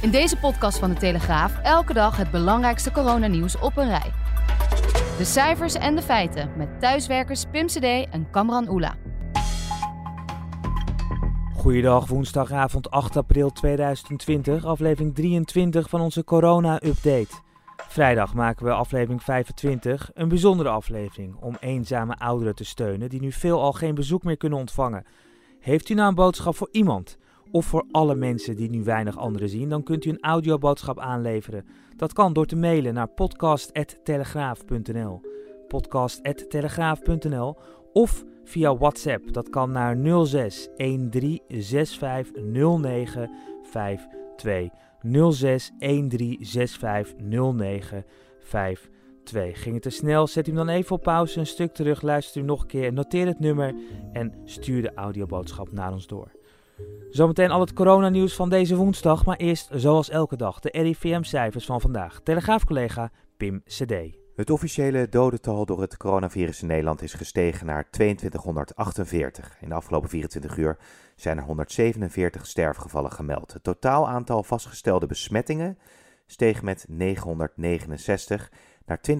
In deze podcast van de Telegraaf elke dag het belangrijkste coronanieuws op een rij. De cijfers en de feiten met thuiswerkers Pim CD en Kamran Oela. Goeiedag, woensdagavond 8 april 2020, aflevering 23 van onze corona-update. Vrijdag maken we aflevering 25, een bijzondere aflevering om eenzame ouderen te steunen die nu veelal geen bezoek meer kunnen ontvangen. Heeft u nou een boodschap voor iemand of voor alle mensen die nu weinig anderen zien, dan kunt u een audioboodschap aanleveren. Dat kan door te mailen naar podcast@telegraaf.nl. podcast@telegraaf.nl of via WhatsApp. Dat kan naar 06 1365 0952. 06 1365 0952. Ging het te snel? Zet hem dan even op pauze, een stuk terug, luister u nog een keer, noteer het nummer en stuur de audioboodschap naar ons door. Zometeen al het coronanieuws van deze woensdag, maar eerst zoals elke dag de RIVM-cijfers van vandaag. Telegraafcollega Pim CD. Het officiële dodental door het coronavirus in Nederland is gestegen naar 2248. In de afgelopen 24 uur zijn er 147 sterfgevallen gemeld. Het totaal aantal vastgestelde besmettingen steeg met 969 naar 20.549.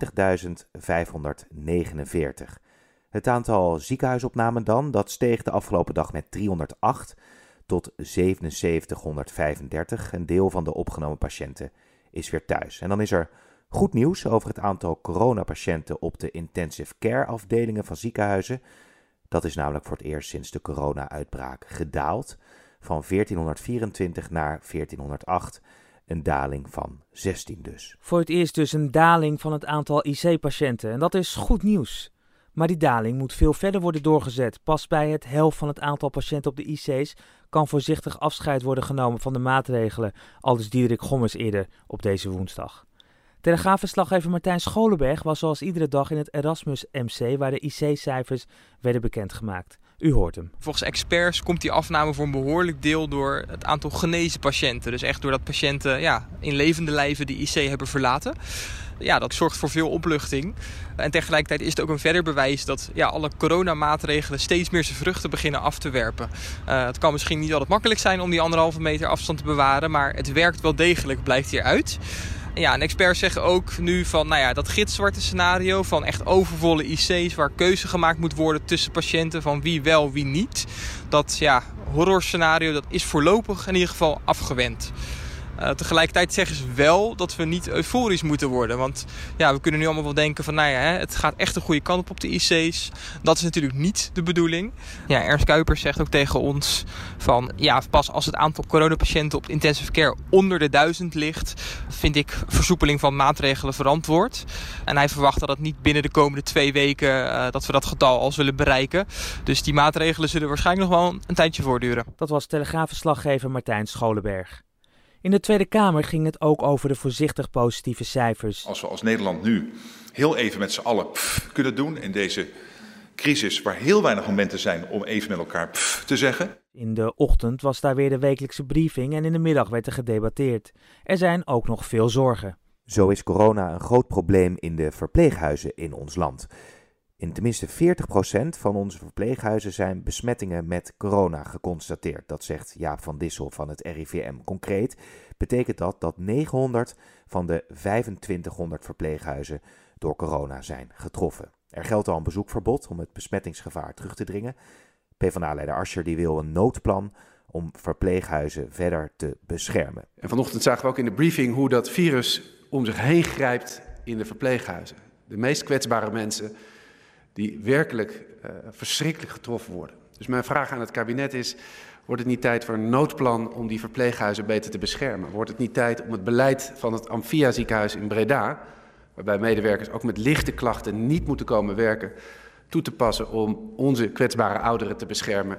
Het aantal ziekenhuisopnamen dan, dat steeg de afgelopen dag met 308 tot 7735. Een deel van de opgenomen patiënten is weer thuis. En dan is er goed nieuws over het aantal coronapatiënten op de intensive care afdelingen van ziekenhuizen. Dat is namelijk voor het eerst sinds de corona-uitbraak gedaald. Van 1424 naar 1408. Een daling van 16 dus. Voor het eerst dus een daling van het aantal IC-patiënten. En dat is goed nieuws. Maar die daling moet veel verder worden doorgezet. Pas bij het helft van het aantal patiënten op de IC's kan voorzichtig afscheid worden genomen van de maatregelen, aldus Diederik Gommers eerder op deze woensdag. Telegraafverslaggever Martijn Scholenberg was zoals iedere dag in het Erasmus MC, waar de IC-cijfers werden bekendgemaakt. U hoort hem. Volgens experts komt die afname voor een behoorlijk deel door het aantal genezen patiënten. Dus echt doordat patiënten ja, in levende lijven de IC hebben verlaten. Ja, dat zorgt voor veel opluchting. En tegelijkertijd is het ook een verder bewijs dat ja, alle coronamaatregelen steeds meer zijn vruchten beginnen af te werpen. Uh, het kan misschien niet altijd makkelijk zijn om die anderhalve meter afstand te bewaren, maar het werkt wel degelijk, blijkt hieruit. Ja, en experts zeggen ook nu van nou ja, dat gitzwarte scenario van echt overvolle IC's waar keuze gemaakt moet worden tussen patiënten van wie wel, wie niet. Dat ja, horrorscenario dat is voorlopig in ieder geval afgewend. Uh, tegelijkertijd zeggen ze wel dat we niet euforisch moeten worden. Want ja, we kunnen nu allemaal wel denken van, nou ja, hè, het gaat echt de goede kant op op de IC's. Dat is natuurlijk niet de bedoeling. Ja, Ernst Kuipers zegt ook tegen ons van, ja, pas als het aantal coronapatiënten op intensive care onder de duizend ligt, vind ik versoepeling van maatregelen verantwoord. En hij verwacht dat het niet binnen de komende twee weken, uh, dat we dat getal al zullen bereiken. Dus die maatregelen zullen waarschijnlijk nog wel een tijdje voortduren. Dat was telegraafverslaggever Martijn Scholenberg. In de Tweede Kamer ging het ook over de voorzichtig positieve cijfers. Als we als Nederland nu heel even met z'n allen pff kunnen doen in deze crisis waar heel weinig momenten zijn om even met elkaar pff te zeggen. In de ochtend was daar weer de wekelijkse briefing en in de middag werd er gedebatteerd. Er zijn ook nog veel zorgen. Zo is corona een groot probleem in de verpleeghuizen in ons land. In tenminste 40% van onze verpleeghuizen zijn besmettingen met corona geconstateerd. Dat zegt Jaap van Dissel van het RIVM. Concreet betekent dat dat 900 van de 2500 verpleeghuizen door corona zijn getroffen. Er geldt al een bezoekverbod om het besmettingsgevaar terug te dringen. PvdA-leider Ascher die wil een noodplan om verpleeghuizen verder te beschermen. En vanochtend zagen we ook in de briefing hoe dat virus om zich heen grijpt in de verpleeghuizen. De meest kwetsbare mensen die werkelijk uh, verschrikkelijk getroffen worden. Dus mijn vraag aan het kabinet is: wordt het niet tijd voor een noodplan om die verpleeghuizen beter te beschermen? Wordt het niet tijd om het beleid van het Amphia ziekenhuis in Breda, waarbij medewerkers ook met lichte klachten niet moeten komen werken, toe te passen om onze kwetsbare ouderen te beschermen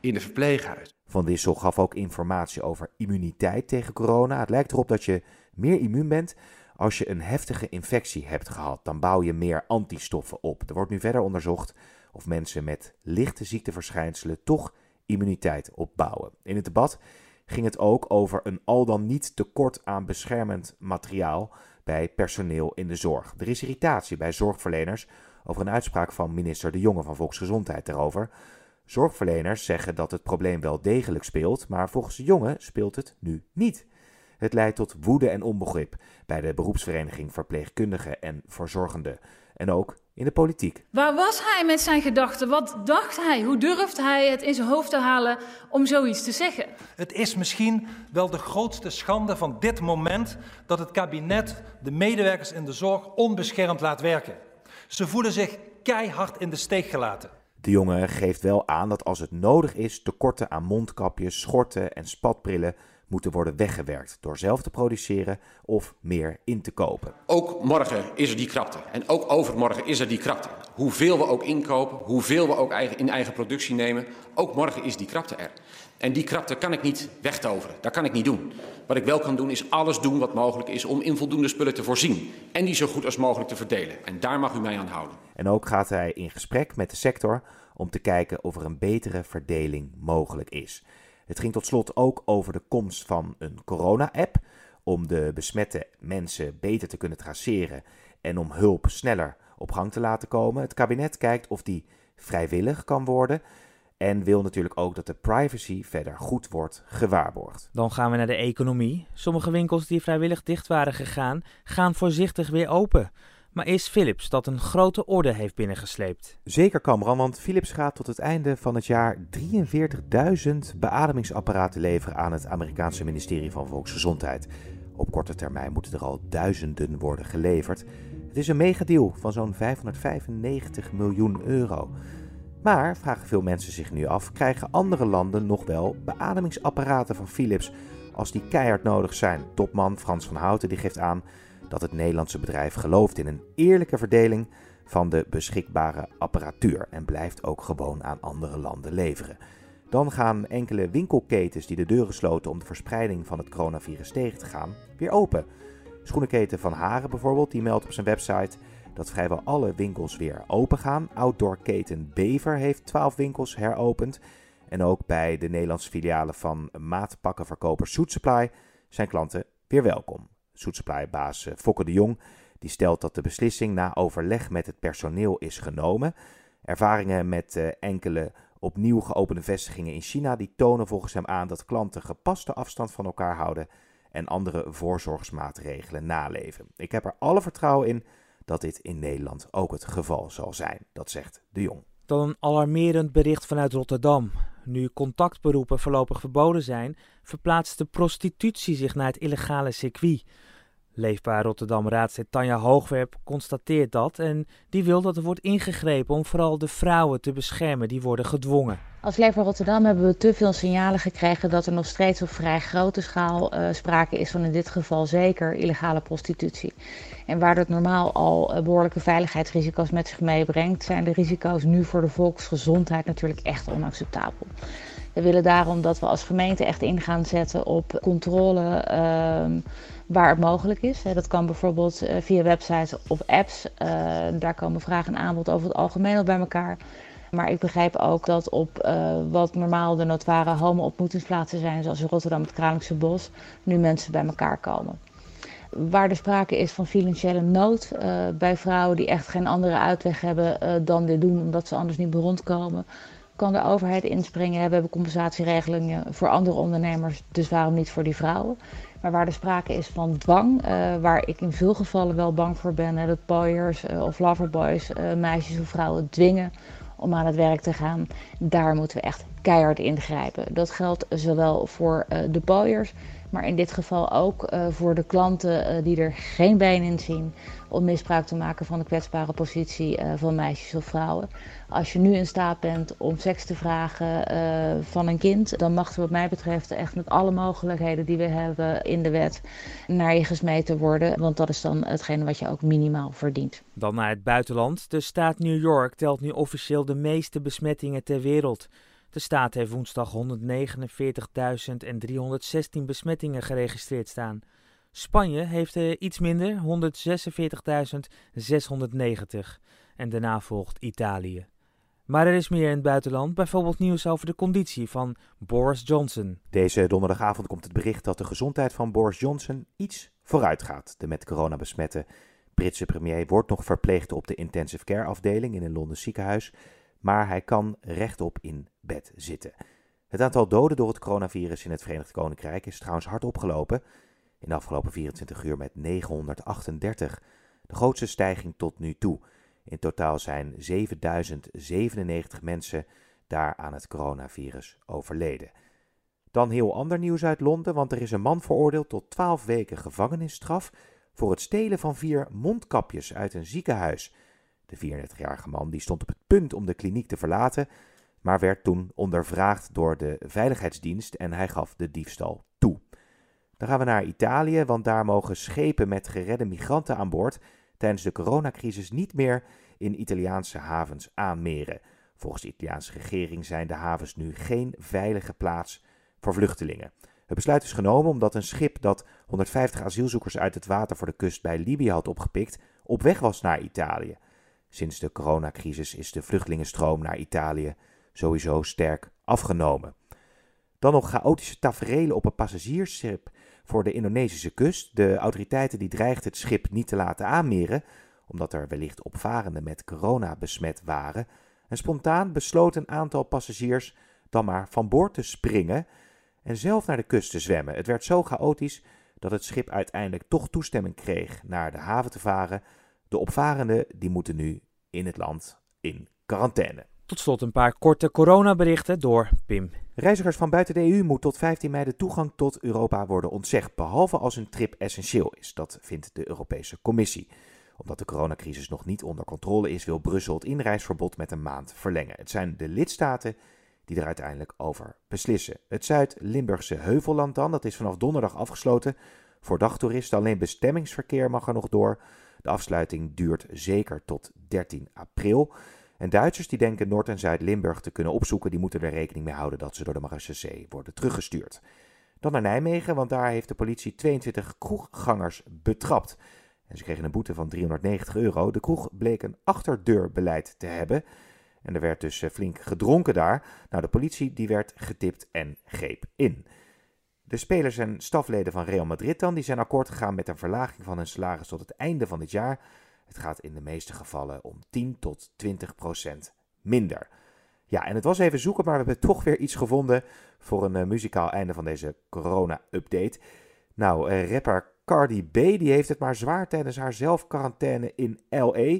in de verpleeghuizen. Van Dissel gaf ook informatie over immuniteit tegen corona. Het lijkt erop dat je meer immuun bent als je een heftige infectie hebt gehad. Dan bouw je meer antistoffen op. Er wordt nu verder onderzocht of mensen met lichte ziekteverschijnselen toch immuniteit opbouwen. In het debat ging het ook over een al dan niet tekort aan beschermend materiaal bij personeel in de zorg. Er is irritatie bij zorgverleners over een uitspraak van minister De Jonge van Volksgezondheid daarover. Zorgverleners zeggen dat het probleem wel degelijk speelt, maar volgens De Jonge speelt het nu niet. Het leidt tot woede en onbegrip bij de beroepsvereniging verpleegkundigen en verzorgenden en ook in de politiek. Waar was hij met zijn gedachten? Wat dacht hij? Hoe durft hij het in zijn hoofd te halen om zoiets te zeggen? Het is misschien wel de grootste schande van dit moment dat het kabinet de medewerkers in de zorg onbeschermd laat werken. Ze voelen zich keihard in de steek gelaten. De jongen geeft wel aan dat als het nodig is, tekorten aan mondkapjes, schorten en spatbrillen moeten worden weggewerkt door zelf te produceren of meer in te kopen. Ook morgen is er die krapte en ook overmorgen is er die krapte. Hoeveel we ook inkopen, hoeveel we ook in eigen productie nemen, ook morgen is die krapte er. En die krapte kan ik niet wegtoveren, dat kan ik niet doen. Wat ik wel kan doen is alles doen wat mogelijk is om in voldoende spullen te voorzien en die zo goed als mogelijk te verdelen. En daar mag u mij aan houden. En ook gaat hij in gesprek met de sector om te kijken of er een betere verdeling mogelijk is. Het ging tot slot ook over de komst van een corona-app om de besmette mensen beter te kunnen traceren en om hulp sneller op gang te laten komen. Het kabinet kijkt of die vrijwillig kan worden en wil natuurlijk ook dat de privacy verder goed wordt gewaarborgd. Dan gaan we naar de economie. Sommige winkels die vrijwillig dicht waren gegaan, gaan voorzichtig weer open. Maar is Philips dat een grote orde heeft binnengesleept? Zeker Kamran, want Philips gaat tot het einde van het jaar 43.000 beademingsapparaten leveren aan het Amerikaanse ministerie van Volksgezondheid. Op korte termijn moeten er al duizenden worden geleverd. Het is een megadeal van zo'n 595 miljoen euro. Maar, vragen veel mensen zich nu af, krijgen andere landen nog wel beademingsapparaten van Philips als die keihard nodig zijn? Topman Frans van Houten die geeft aan dat het Nederlandse bedrijf gelooft in een eerlijke verdeling van de beschikbare apparatuur en blijft ook gewoon aan andere landen leveren. Dan gaan enkele winkelketens die de deuren sloten om de verspreiding van het coronavirus tegen te gaan, weer open. Schoenenketen Van Haren bijvoorbeeld, die meldt op zijn website dat vrijwel alle winkels weer open gaan. Outdoorketen Bever heeft 12 winkels heropend. En ook bij de Nederlandse filialen van maatpakkenverkoper Suit Supply zijn klanten weer welkom. Soetsupply-baas eh, Fokke de Jong die stelt dat de beslissing na overleg met het personeel is genomen. Ervaringen met uh, enkele opnieuw geopende vestigingen in China die tonen volgens hem aan dat klanten gepaste afstand van elkaar houden en andere voorzorgsmaatregelen naleven. Ik heb er alle vertrouwen in dat dit in Nederland ook het geval zal zijn, dat zegt de Jong. Dan een alarmerend bericht vanuit Rotterdam. Nu contactberoepen voorlopig verboden zijn, verplaatst de prostitutie zich naar het illegale circuit. Leefbaar Rotterdam-raadslid Tanja Hoogwerp constateert dat en die wil dat er wordt ingegrepen om vooral de vrouwen te beschermen die worden gedwongen. Als Leefbaar Rotterdam hebben we te veel signalen gekregen dat er nog steeds op vrij grote schaal uh, sprake is van in dit geval zeker illegale prostitutie. En waar het normaal al uh, behoorlijke veiligheidsrisico's met zich meebrengt, zijn de risico's nu voor de volksgezondheid natuurlijk echt onacceptabel. We willen daarom dat we als gemeente echt in gaan zetten op controle uh, waar het mogelijk is. Dat kan bijvoorbeeld uh, via websites of apps. Uh, daar komen vragen en aanbod over het algemeen al bij elkaar. Maar ik begrijp ook dat op uh, wat normaal de notoire homo-ontmoetingsplaatsen zijn, zoals in Rotterdam het Kralingse Bos, nu mensen bij elkaar komen. Waar er sprake is van financiële nood bij vrouwen die echt geen andere uitweg hebben dan dit doen, omdat ze anders niet meer rondkomen, kan de overheid inspringen. We hebben compensatieregelingen voor andere ondernemers, dus waarom niet voor die vrouwen? Maar waar er sprake is van dwang, uh, waar ik in veel gevallen wel bang voor ben, hè, dat boyers uh, of loverboys uh, meisjes of vrouwen dwingen om aan het werk te gaan, daar moeten we echt keihard ingrijpen. Dat geldt zowel voor de boyers, maar in dit geval ook voor de klanten die er geen been in zien om misbruik te maken van de kwetsbare positie van meisjes of vrouwen. Als je nu in staat bent om seks te vragen van een kind, dan mag er wat mij betreft echt met alle mogelijkheden die we hebben in de wet naar je gesmeten worden. Want dat is dan hetgene wat je ook minimaal verdient. Dan naar het buitenland. De staat New York telt nu officieel de meeste besmettingen ter wereld. De staat heeft woensdag 149.316 besmettingen geregistreerd staan. Spanje heeft er iets minder, 146.690. En daarna volgt Italië. Maar er is meer in het buitenland, bijvoorbeeld nieuws over de conditie van Boris Johnson. Deze donderdagavond komt het bericht dat de gezondheid van Boris Johnson iets vooruit gaat. De met corona besmette Britse premier wordt nog verpleegd op de intensive care afdeling in een Londens ziekenhuis, maar hij kan rechtop in bed zitten. Het aantal doden door het coronavirus in het Verenigd Koninkrijk is trouwens hard opgelopen. In de afgelopen 24 uur met 938, de grootste stijging tot nu toe. In totaal zijn 7097 mensen daar aan het coronavirus overleden. Dan heel ander nieuws uit Londen, want er is een man veroordeeld tot 12 weken gevangenisstraf voor het stelen van vier mondkapjes uit een ziekenhuis. De 34-jarige man die stond op het punt om de kliniek te verlaten, maar werd toen ondervraagd door de veiligheidsdienst en hij gaf de diefstal toe. Dan gaan we naar Italië, want daar mogen schepen met geredde migranten aan boord tijdens de coronacrisis niet meer in Italiaanse havens aanmeren. Volgens de Italiaanse regering zijn de havens nu geen veilige plaats voor vluchtelingen. Het besluit is genomen omdat een schip dat 150 asielzoekers uit het water voor de kust bij Libië had opgepikt, op weg was naar Italië. Sinds de coronacrisis is de vluchtelingenstroom naar Italië sowieso sterk afgenomen. Dan nog chaotische taferelen op een passagiersschip voor de Indonesische kust. De autoriteiten die dreigden het schip niet te laten aanmeren, omdat er wellicht opvarenden met corona besmet waren. En spontaan besloot een aantal passagiers dan maar van boord te springen en zelf naar de kust te zwemmen. Het werd zo chaotisch dat het schip uiteindelijk toch toestemming kreeg naar de haven te varen. De opvarenden die moeten nu in het land in quarantaine. Tot slot een paar korte coronaberichten door Pim. Reizigers van buiten de EU moet tot 15 mei de toegang tot Europa worden ontzegd, behalve als een trip essentieel is. Dat vindt de Europese Commissie. Omdat de coronacrisis nog niet onder controle is, wil Brussel het inreisverbod met een maand verlengen. Het zijn de lidstaten die er uiteindelijk over beslissen. Het Zuid-Limburgse Heuvelland dan, dat is vanaf donderdag afgesloten voor dagtoeristen. Alleen bestemmingsverkeer mag er nog door. De afsluiting duurt zeker tot 13 april. En Duitsers die denken Noord- en Zuid-Limburg te kunnen opzoeken, die moeten er rekening mee houden dat ze door de Marechaussee worden teruggestuurd. Dan naar Nijmegen, want daar heeft de politie 22 kroeggangers betrapt. En ze kregen een boete van 390 euro. De kroeg bleek een achterdeurbeleid te hebben. En er werd dus eh, flink gedronken daar. Nou, de politie die werd getipt en greep in. De spelers en stafleden van Real Madrid dan, die zijn akkoord gegaan met een verlaging van hun salaris tot het einde van dit jaar. Het gaat in de meeste gevallen om 10 tot 20 procent minder. Ja, en het was even zoeken, maar we hebben toch weer iets gevonden voor een uh, muzikaal einde van deze corona-update. Nou, uh, rapper Cardi B die heeft het maar zwaar tijdens haar zelfquarantaine in L.A.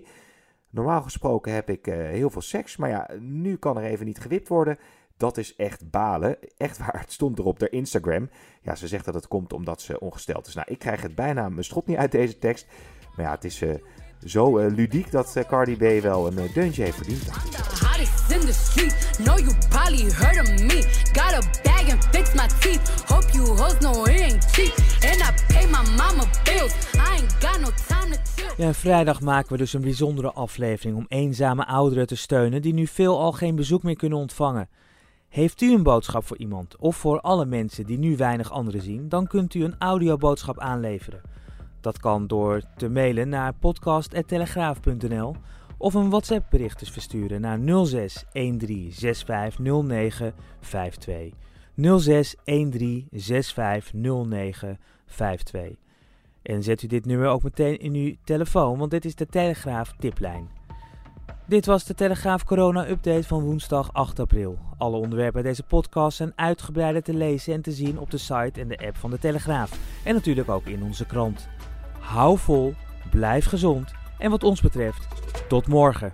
Normaal gesproken heb ik uh, heel veel seks, maar ja, nu kan er even niet gewipt worden. Dat is echt balen. Echt waar, het stond erop op Instagram. Ja, ze zegt dat het komt omdat ze ongesteld is. Nou, ik krijg het bijna mijn schot niet uit deze tekst. Maar ja, het is uh, zo uh, ludiek dat Cardi B wel een deuntje heeft verdiend. in the street. Know you probably heard of me. Got a bag and fix my teeth. Hope you hoes know it ain't cheap. And I pay my mama bills. I ain't got no time to chill. Ja, vrijdag maken we dus een bijzondere aflevering om eenzame ouderen te steunen die nu veelal geen bezoek meer kunnen ontvangen. Heeft u een boodschap voor iemand of voor alle mensen die nu weinig anderen zien, dan kunt u een audioboodschap aanleveren. Dat kan door te mailen naar podcast.telegraaf.nl of een WhatsApp bericht versturen naar 06 13 65 09 52. 06 13 65 09 52. En zet u dit nummer ook meteen in uw telefoon, want dit is de Telegraaf tiplijn. Dit was de Telegraaf Corona Update van woensdag 8 april. Alle onderwerpen uit deze podcast zijn uitgebreider te lezen en te zien op de site en de app van de Telegraaf. En natuurlijk ook in onze krant. Hou vol, blijf gezond en wat ons betreft, tot morgen.